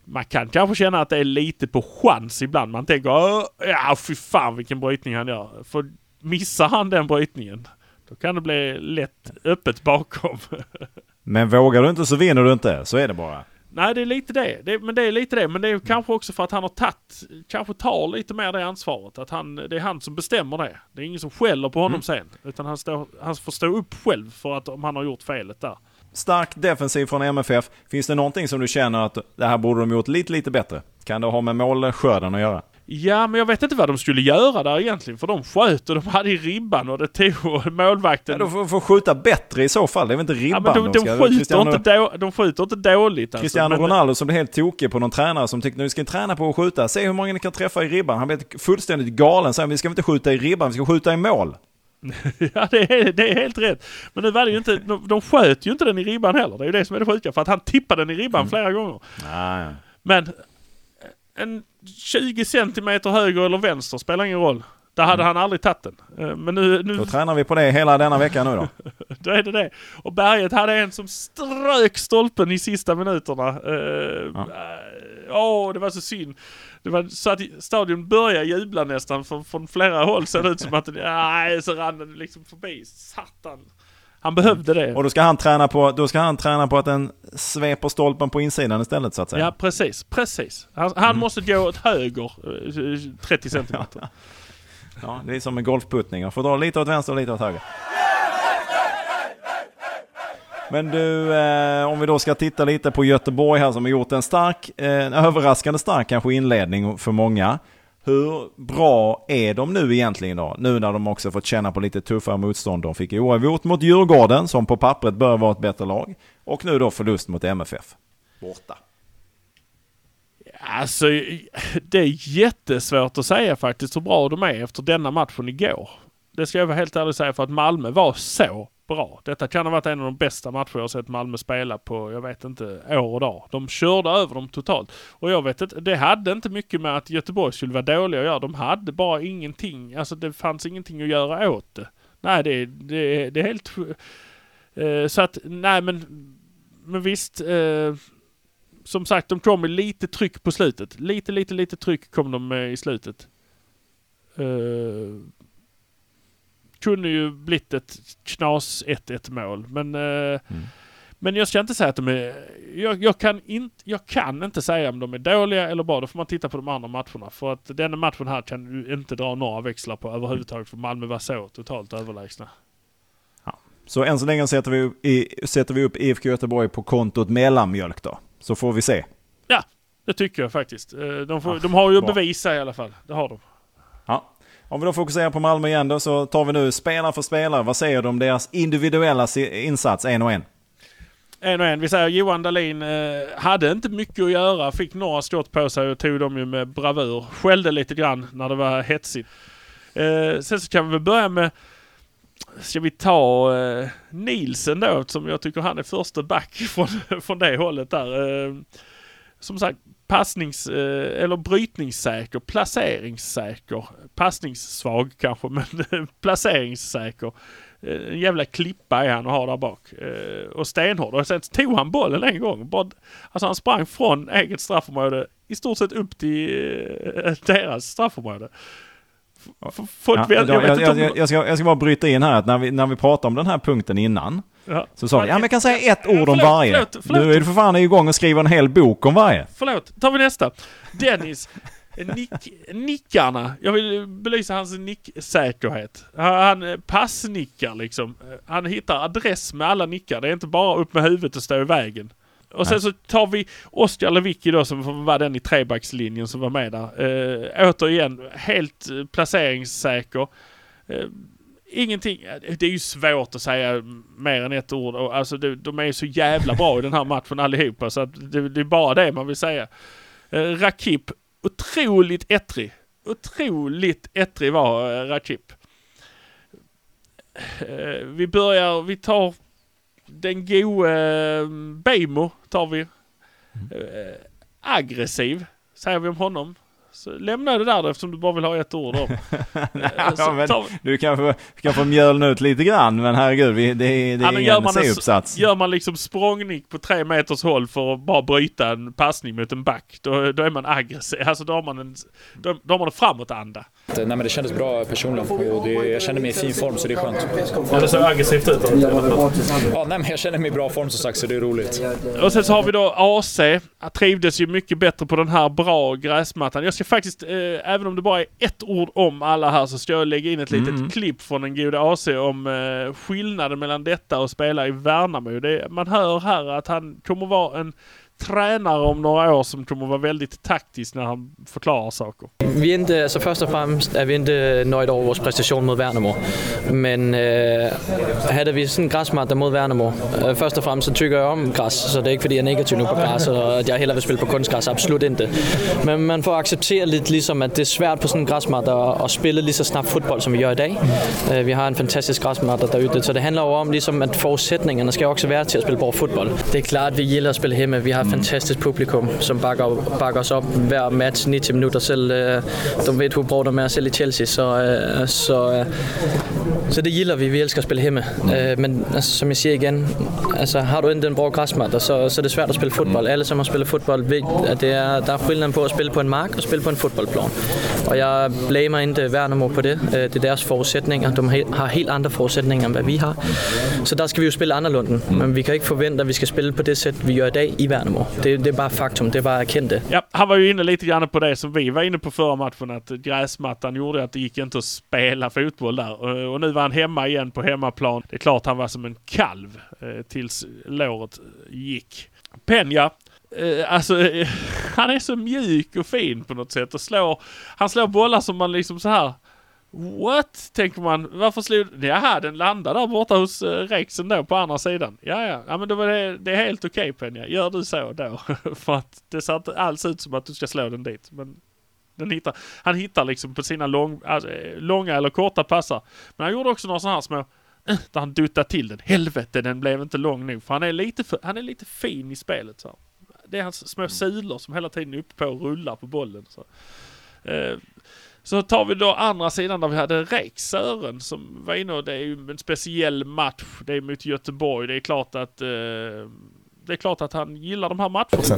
Man kan kanske känna att det är lite på chans ibland. Man tänker "Åh, ja fy fan vilken brytning han gör. För missar han den brytningen då kan det bli lätt öppet bakom. *laughs* Men vågar du inte så vinner du inte. Så är det bara. Nej det är lite det. det. Men det är lite det. Men det är kanske också för att han har tagit, kanske tar lite mer det ansvaret. Att han, det är han som bestämmer det. Det är ingen som skäller på honom sen. Utan han, står, han får stå upp själv för att om han har gjort felet där. Stark defensiv från MFF. Finns det någonting som du känner att det här borde de gjort lite, lite bättre? Kan det ha med målskörden att göra? Ja, men jag vet inte vad de skulle göra där egentligen. För de sköt och de hade i ribban och det tog målvakten... Ja, de får, får skjuta bättre i så fall. Det är väl inte ribban Ja, de, de, ska- skjuter Cristiano- inte då, de skjuter inte dåligt alltså, Cristiano Ronaldo som blev helt tokig på någon tränare som tyckte nu ska ni träna på att skjuta. Se hur många ni kan träffa i ribban. Han blev fullständigt galen. Sen vi ska inte skjuta i ribban, vi ska skjuta i mål. *laughs* Ja, det är, det är helt rätt. Men nu var det ju inte, de, de sköt ju inte den i ribban heller. Det är ju det som är det sjuka. För att han tippade den i ribban flera gånger. Nej. Men en 20 centimeter höger eller vänster spelar ingen roll. Där hade han aldrig tagit den. Eh, Men nu, nu Då tränar vi på det hela denna vecka nu då. *laughs* då är det det. Och Berget hade en som strök stolpen i sista minuterna. Eh, eh, Åh, det var så synd. Det var så att stadion började jubla nästan från, från flera håll. Såg det ut som att nej, så rann den liksom förbi. Satan. Han behövde det. Och då ska han träna på, då ska han träna på att den sveper stolpen på insidan istället så att säga. Ja, precis. Precis. Han, han måste gå åt höger eh, 30 *laughs* centimeter. Ja, det är som en golfputtning. Jag får dra lite åt vänster och lite åt höger. Men du, eh, om vi då ska titta lite på Göteborg här som har gjort en stark, eh, en överraskande stark kanske inledning för många. Hur bra är de nu egentligen då? Nu när de också fått känna på lite tuffare motstånd. De fick oavgjort mot Djurgården som på pappret bör vara ett bättre lag. Och nu då förlust mot MFF. Borta. Alltså, det är jättesvårt att säga faktiskt hur bra de är efter denna matchen igår. Det ska jag vara helt ärlig och säga för att Malmö var så bra. Detta kan ha varit en av de bästa matcher jag har sett Malmö spela på, jag vet inte, år och dag. De körde över dem totalt. Och jag vet inte, det hade inte mycket med att Göteborg skulle vara dåliga att göra. De hade bara ingenting, alltså det fanns ingenting att göra åt det. Nej, det, det, det är helt... Eh, så att, nej men, men visst. Eh, som sagt, de kom med lite tryck på slutet. Lite, lite, lite tryck kom de med i slutet. Uh, kunde ju blivit ett knas 1-1 mål. Men, eh, men jag ska inte säga att de är... Jag, jag, kan inte, jag kan inte säga om de är dåliga eller bra. Då får man titta på de andra matcherna. För att denna matchen här kan du inte dra några växlar på överhuvudtaget. För Malmö var så totalt överlägsna. Så än så länge sätter vi, i, sätter vi upp IFK Göteborg på kontot mellanmjölk då. Så får vi se. Ja, det tycker jag faktiskt. Eh, De, får, Ja, de har ju bra. bevisa i alla fall. Det har de. Om vi då fokuserar på Malmö igen då så tar vi nu spelare för spelare. Vad säger du om deras individuella insats en och en? En och en. Vi säger Johan Dahlin eh, hade inte mycket att göra. Fick några skott på sig och tog dem ju med bravur. Skällde lite grann när det var hetsigt. Eh, sen så kan vi väl börja med Ska vi ta eh, Nielsen då som jag tycker han är första back *laughs* från, från det hållet där. Eh, som sagt passnings eh, eller brytningssäker, placeringssäker. Passningssvag kanske *laughs* men placeringssäker. Eh, En jävla klippa är han och har där bak. Eh, och stenhård. Och sen tog han bollen en gång. Bara, alltså han sprang från eget straffområde i stort sett upp till deras straffområde. Folk Ja, jag, jag jag, jag, ska, jag ska bara bryta in här att när vi, när vi pratade om den här punkten innan Ja. så sa vi ja men jag kan säga ett ord om varje. förlåt, förlåt. Nu är du för fan igång och skriver en hel bok om varje. Förlåt, tar vi nästa. Dennis. Nick, nickarna. Jag vill belysa hans nicksäkerhet. Han han passnickar liksom. Han hittar adress med alla nickar. Det är inte bara upp med huvudet och stå i vägen. Och sen så tar vi Oskar Lewicki då som var den i trebackslinjen som var med där. Eh, återigen, helt eh, placeringssäker. Eh, ingenting. Det är ju svårt att säga mer än ett ord. Alltså de, de är ju så jävla bra i den här matchen allihopa så att det, det är bara det man vill säga. Eh, Rakip, otroligt ettrig. Otroligt ettrig var eh, Rakip. Eh, vi börjar, vi tar den gode eh, Beijmo tar vi. Eh, aggressiv, säger vi om honom. Så lämna det där eftersom du bara vill ha ett ord om. *laughs* Eh, Ja, men du kan få, kan få mjölna ut lite grann men herregud vi, det, är- det Ja, är gör ingen man, en, C-uppsats. gör man liksom språngnick på tre meters håll för att bara bryta en passning mot en back, då, då är man aggressiv. Alltså då har man en, då, då har man en framåtanda. Nej, men det kändes bra personligen och det, jag kände mig i fin form så det är skönt. Ja, det ser aggressivt ut. Ja, nej, men jag känner mig i bra form som sagt så det är roligt. Och sen så har vi då AC. Han trivdes ju mycket bättre på den här bra gräsmattan. Jag ska faktiskt, eh, även om det bara är ett ord om alla här, så ska jag lägga in ett litet Mm. klipp från den gode AC om eh, skillnaden mellan detta och spela i Värnamo. Det, man hör här att han kommer vara en tränare om några år som kommer vara väldigt taktisk när han förklarar saker. Vi är inte, alltså först och främst är vi inte nöjda över vår prestation mot Värnamo. Men eh, hade vi sådan en gräsmatta mot Värnamo, eh, först och främst så tycker jag om gräs, så det är inte för jag är negativ nu på gräs och att jag hellre vill spela på konstgräs, absolut inte. Men man får acceptera lite liksom att det är svårt på sådan en gräsmatta att spela lika snabbt fotboll som vi gör idag. Eh, vi har en fantastisk gräsmatta där ute, så det handlar om liksom att förutsättningarna ska också vara till att spela bra fotboll. Det är klart vi gillar att spela hemma, vi har ett fantastiskt publikum som backar, backar oss upp hver match 90 minuter selv. øh, De vet hur bra de är selv i Chelsea, så, øh, så, øh, så det gillar vi. Vi älskar att spela hemma. Øh, Men alltså, som jag säger igen, alltså, har du inte en bra gräsmatta så, så är det svårt att spela fotboll. Alla som har spelat fotboll vet att det är, det är skillnad på att spela på en mark och spela på en fotbollsplan. Och jag blamer inte Värnamo på det. Øh, Det är deras förutsättningar. De har helt andra förutsättningar än vad vi har. Så där ska vi ju spela annorlunda. Men vi kan inte förvänta att vi ska spela på det sätt vi gör idag i kommer. Det, det är bara faktum. Det är bara att erkänna det. Ja, han var ju inne lite grann på det som vi var inne på förra matchen, att gräsmattan gjorde att det gick inte att spela fotboll där. Och- Och nu var han hemma igen på hemmaplan. Det är klart han var som en kalv eh, tills låret gick. Penja, eh, alltså eh, *laughs* han är så mjuk och fin på något sätt och slår, han slår bollar som man liksom så här What? Tänker man. Varför slog... Jaha, den landar där borta hos uh, Rexen då på andra sidan. Ja, ja. Ja, men då var det, det är helt okej Penja. Gör du så då? *laughs* För att det ser inte alls ut som att du ska slå den dit. Men den hittar, han hittar liksom på sina lång, alltså, eh, långa eller korta passar. Men han gjorde också några sådana här små *clears throat* där han duttade till den. Helvete, den blev inte lång nog. För han är lite, för, han är lite fin i spelet. Så. Det är hans små sulor som hela tiden är uppe på och rullar på bollen. Så. Eh, så tar vi då andra sidan där vi hade Rex Sören som var inne och det är ju en speciell match. Det är mot Göteborg. Det är klart att eh, det är klart att han gillar de här matcherna.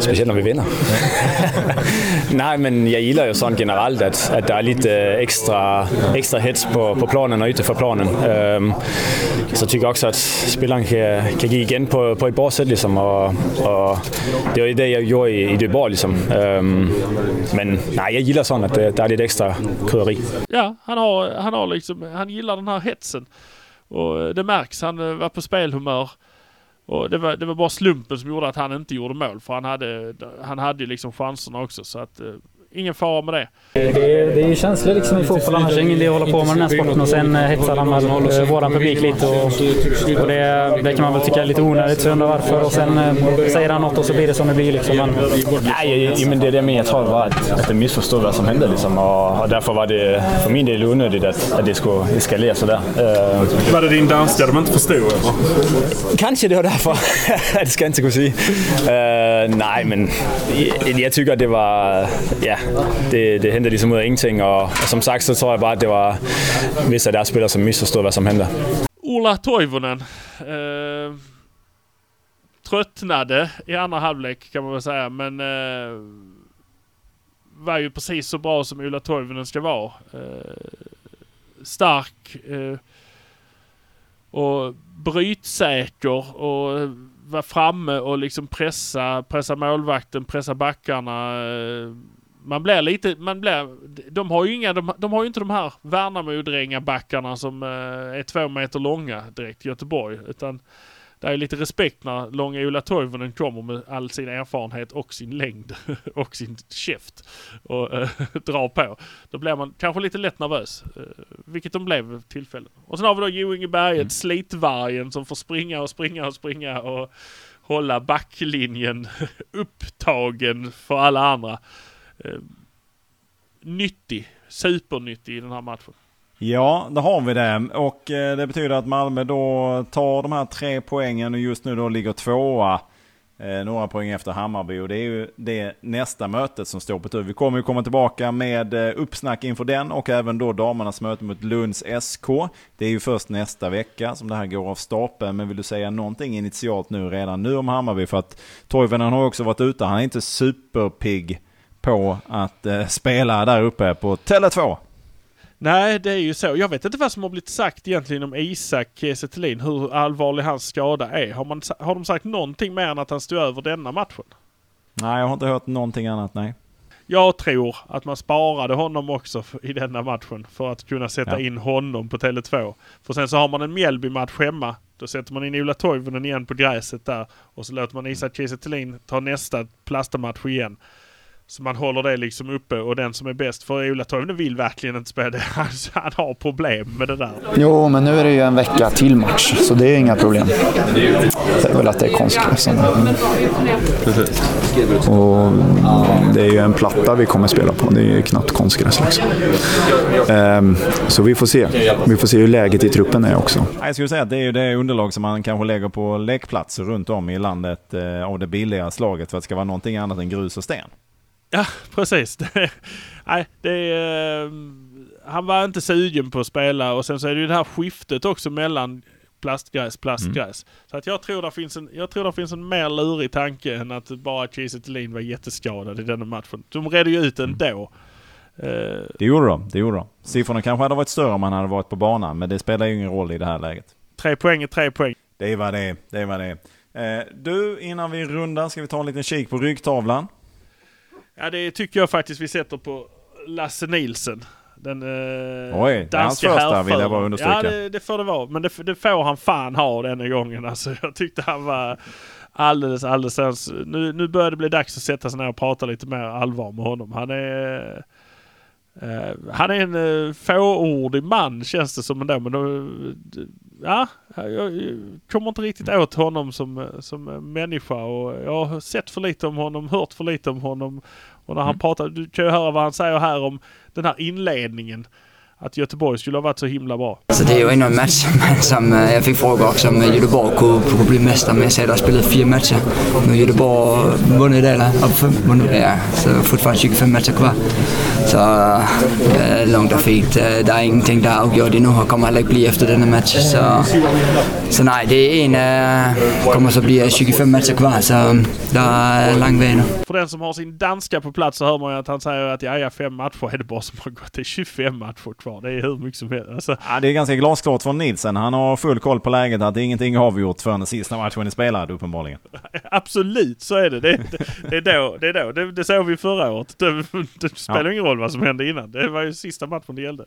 Specielt når vi vinder. *laughs* Nej, men jeg gilder jo sådan generelt, at, at der er lidt øh, ekstra, ekstra hets på, på planen og ute for planen. Øhm, så tykker jeg også, at spilleren kan, kan give igen på, på et bordsæt, ligesom, og, og det var det, jeg gjorde i, i Døborg, ligesom. Øhm, men nej, jeg gilder sådan, at øh, der er lidt ekstra krydderi. Ja, han har, han har liksom, han gillar den här hetsen. Och det märks, han eh, var på spelhumör. Och det var, det var bara slumpen som gjorde att han inte gjorde mål. För han hade, han hade ju liksom chanserna också. Så att, eh, ingen fara med det. Det är, det är ju känsligt liksom i fotboll annars. Det är ingen idé att hålla på med den här sporten och sen eh, hetsar han väl våran publik lite. Och, och det, det kan man väl tycka är lite onödigt, så jag undrar varför. Och sen eh, säger han något och så blir det som det blir. Liksom. Men, Nej, jamen det er det, men jeg tror bare, at, at det misforstod, hvad som hentede, ligesom, og, og derfor var det for min del unødigt, at, at det skulle eskalere så der. Øh, Var det din danska de inte förstod? Eller? Kanskje det var derfor. *laughs* det skal jeg ikke kunne sige. Øh, nej, men jeg, jeg tykker, det var... Ja, det, det hentede ligesom ud af ingenting, og, og som sagt, så tror jeg bare, at det var visse af deres spillere, som misforstod, hvad som hentede. Ola Toivonen. Øh, eh, tröttnade i andra halvlek kan man väl säga. Men eh, var ju precis så bra som Ola Toivonen ska vara. Eh, øh, stark eh, och brytsäker och var framme och liksom pressa, pressa målvakten, pressa backarna. Eh, man blir lite, man blir, de har ju inga, de, de har ju inte de här Värnamo-dränga-backarna som eh, är två meter långa direkt i Göteborg. Utan det är lite respekt när långa Ola Toivonen kommer med all sin erfarenhet och sin längd *laughs* och sin käft och äh, *laughs* drar på. Då blir man kanske lite lätt nervös. Äh, vilket de blev vid tillfällen. Och sen har vi då Jo Inge Berget, mm. slitvargen som får springa och springa och springa och hålla backlinjen *laughs* upptagen för alla andra eh, nyttig, supernyttig i den här matchen. Ja, då har vi det. Och eh, det betyder att Malmö då tar de här tre poängen och just nu då ligger tvåa. Eh, några poäng efter Hammarby och det är ju det nästa mötet som står på tur. Vi kommer ju komma tillbaka med eh, uppsnack inför den och även då damernas möte mot Lunds SK. Det är ju först nästa vecka som det här går av stapeln. Men vill du säga någonting initialt nu redan nu om Hammarby? För att Toivonen har också varit ute. Han är inte superpigg på att spela där uppe på Tele2. Nej, det är ju så. Jag vet inte vad som har blivit sagt egentligen om Isak Kiese hur allvarlig hans skada är. Har, man, har de sagt någonting mer än att han stod över denna matchen? Nej, jag har inte hört någonting annat, nej. Jag tror att man sparade honom också i denna matchen för att kunna sätta ja. in honom på Tele2. För sen så har man en Mjällby-match hemma. Då sätter man in Ola Toivonen igen på gräset där och så låter man Isak Kiese ta nästa plastamatch igen. Så man håller det liksom uppe och den som är bäst. För Ola Toivonen vill verkligen inte spela det. *laughs* Han, han har problem med det där. Jo, men nu är det ju en vecka till match. Så det är inga problem. Det är väl att det är konstgräs. Och det är ju en platta vi kommer spela på. Det är ju knappt konstgräs liksom. Um, så vi får se. Vi får se hur läget i truppen är också. Jag skulle säga att det är ju det underlag som man kanske lägger på lekplatser runt om i landet eh, av det billiga slaget för att det ska vara någonting annat än grus och sten. Ja, precis. *laughs* nej, det uh, han var inte sugen på att spela och sen så är det ju det här skiftet också mellan plastgräs, plastgräs. Mm. Så att jag tror det finns en, jag tror det finns en mer lurig tanke än att bara Kiese var jätteskadad i denna matchen. De redde ju ut ändå. Mm. Uh, det gjorde de, det gjorde de. Siffrorna kanske hade varit större om han hade varit på banan, men det spelar ju ingen roll i det här läget. Tre poäng är tre poäng. Det är vad det är, det är vad det är. Uh, du, innan vi rundar ska vi ta en liten kik på ryggtavlan. Ja, det tycker jag faktiskt vi sätter på Lasse Nilsen. Den eh, Oj, danska hans första vill jag bara understryka. Ja, det, det, får det vara. Men det, det får han fan ha denna gången. Alltså, *laughs* jag tyckte han var alldeles, alldeles... Nu, nu börjar det bli dags att sätta sig ner och prata lite mer allvar med honom. Han är... Uh, han är en uh, fåordig man känns det som ändå. Men då, ja, jag kommer inte riktigt åt honom som, som människa och jag har sett för lite om honom, hört för lite om honom. Och när han mm. pratar, du kan ju höra vad han säger här om den här inledningen att Göteborg skulle ha varit så himla bra. Så det är ju ändå en match som *laughs* eh, jag fick fråga också om Göteborg kunde bli mästare men jag säger att de har spelat fyra matcher. Nu Göteborg vunnit det, av fem, ja, så fortfarande 25 matcher kvar. Så äh, långt och fint. Eh, det är ingenting där avgjort ännu och kommer heller bli efter denna match. Så, så nej, det är en, äh, kommer så bli 25 matcher kvar så det är lång väg nu. För den som har sin danska på plats så hör man ju att han säger att ja, ja fem matcher är det bara som har gått. Det är 25 matcher kvar kvar. Det är hur mycket som helst. Alltså. Ja, det är ganska glasklart från Nilsen. Han har full koll på läget att ingenting är avgjort förrän den sista matchen är spelad uppenbarligen. *laughs* Absolut, så är det. Det, det, det är då. Det, är då. Det, det såg vi förra året. Det, det spelar ja. ingen roll vad som hände innan. Det var ju sista matchen det gällde.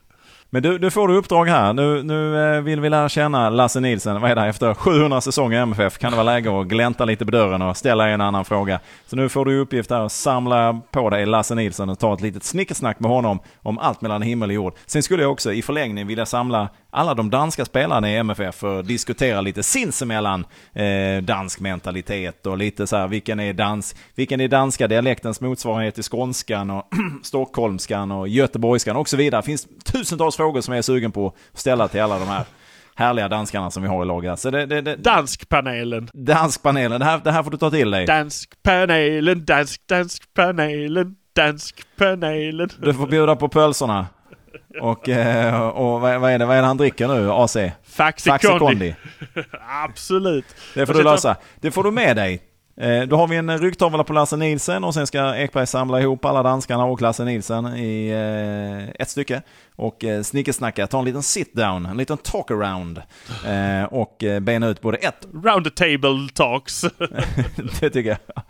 Men du, du får du uppdrag här. Nu, nu eh, vill vi lära känna Lasse Nilsen. Vad är det? Efter 700 säsonger i MFF kan det vara läge att glänta lite på dörren och ställa en annan fråga. Så nu får du uppgift här att samla på dig Lasse Nilsen och ta ett litet snickersnack med honom om allt mellan himmel och jord. Sen skulle jag också i förlängning vilja samla alla de danska spelarna i MFF för att diskutera lite sinsemellan eh, dansk mentalitet och lite så här vilken är, dans, vilken är danska dialektens motsvarighet till skånskan och *clears throat* stockholmskan och göteborgskan och så vidare. Det finns tusentals frågor som jag är sugen på att ställa till alla de här härliga danskarna som vi har i laget. Så det, det, det, danskpanelen. Danskpanelen, det här, det här får du ta till dig. Danskpanelen, dansk, danskpanelen, danskpanelen. Du får bjuda på pölserna. Och, eh, och vad, är det, vad är det han dricker nu? AC? Faxi Kondi. *laughs* Absolut. Det får du lösa. Det får du med dig då har vi en ryggtavla på Lasse Nilsen och sen ska Ekberg samla ihop alla danskarna och Lasse Nilsen i eh, ett stycke. Och eh, snickesnacka, ta en liten sit-down, en liten talk-around. Eh, och eh, bena ut både ett... Round the table talks. *laughs* det tycker jag.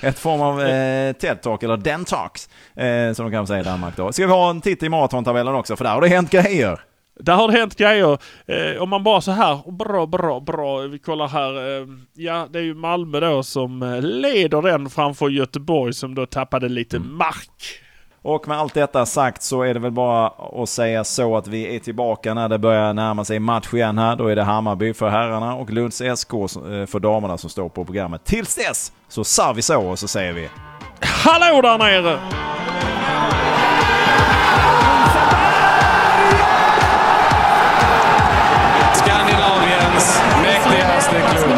Ett form av eh, TED-talk, eller den talks, eh, som de kan säga i Danmark då. Ska vi ha en titt i maratontabellen också, för där har det hänt grejer. Där har det hänt grejer. Eh, om man bara så här, bra, bra, bra. Vi kollar här. Eh, ja, det är ju Malmö då som eh, leder den framför Göteborg som då tappade lite mark. Och med allt detta sagt så är det väl bara att säga så att vi är tillbaka när det börjar närma sig match igen här. Då är det Hammarby för herrarna och Lunds SK eh, för damerna som står på programmet. Tills dess så sa vi så och så säger vi Hallå där nere! Thanks, Nick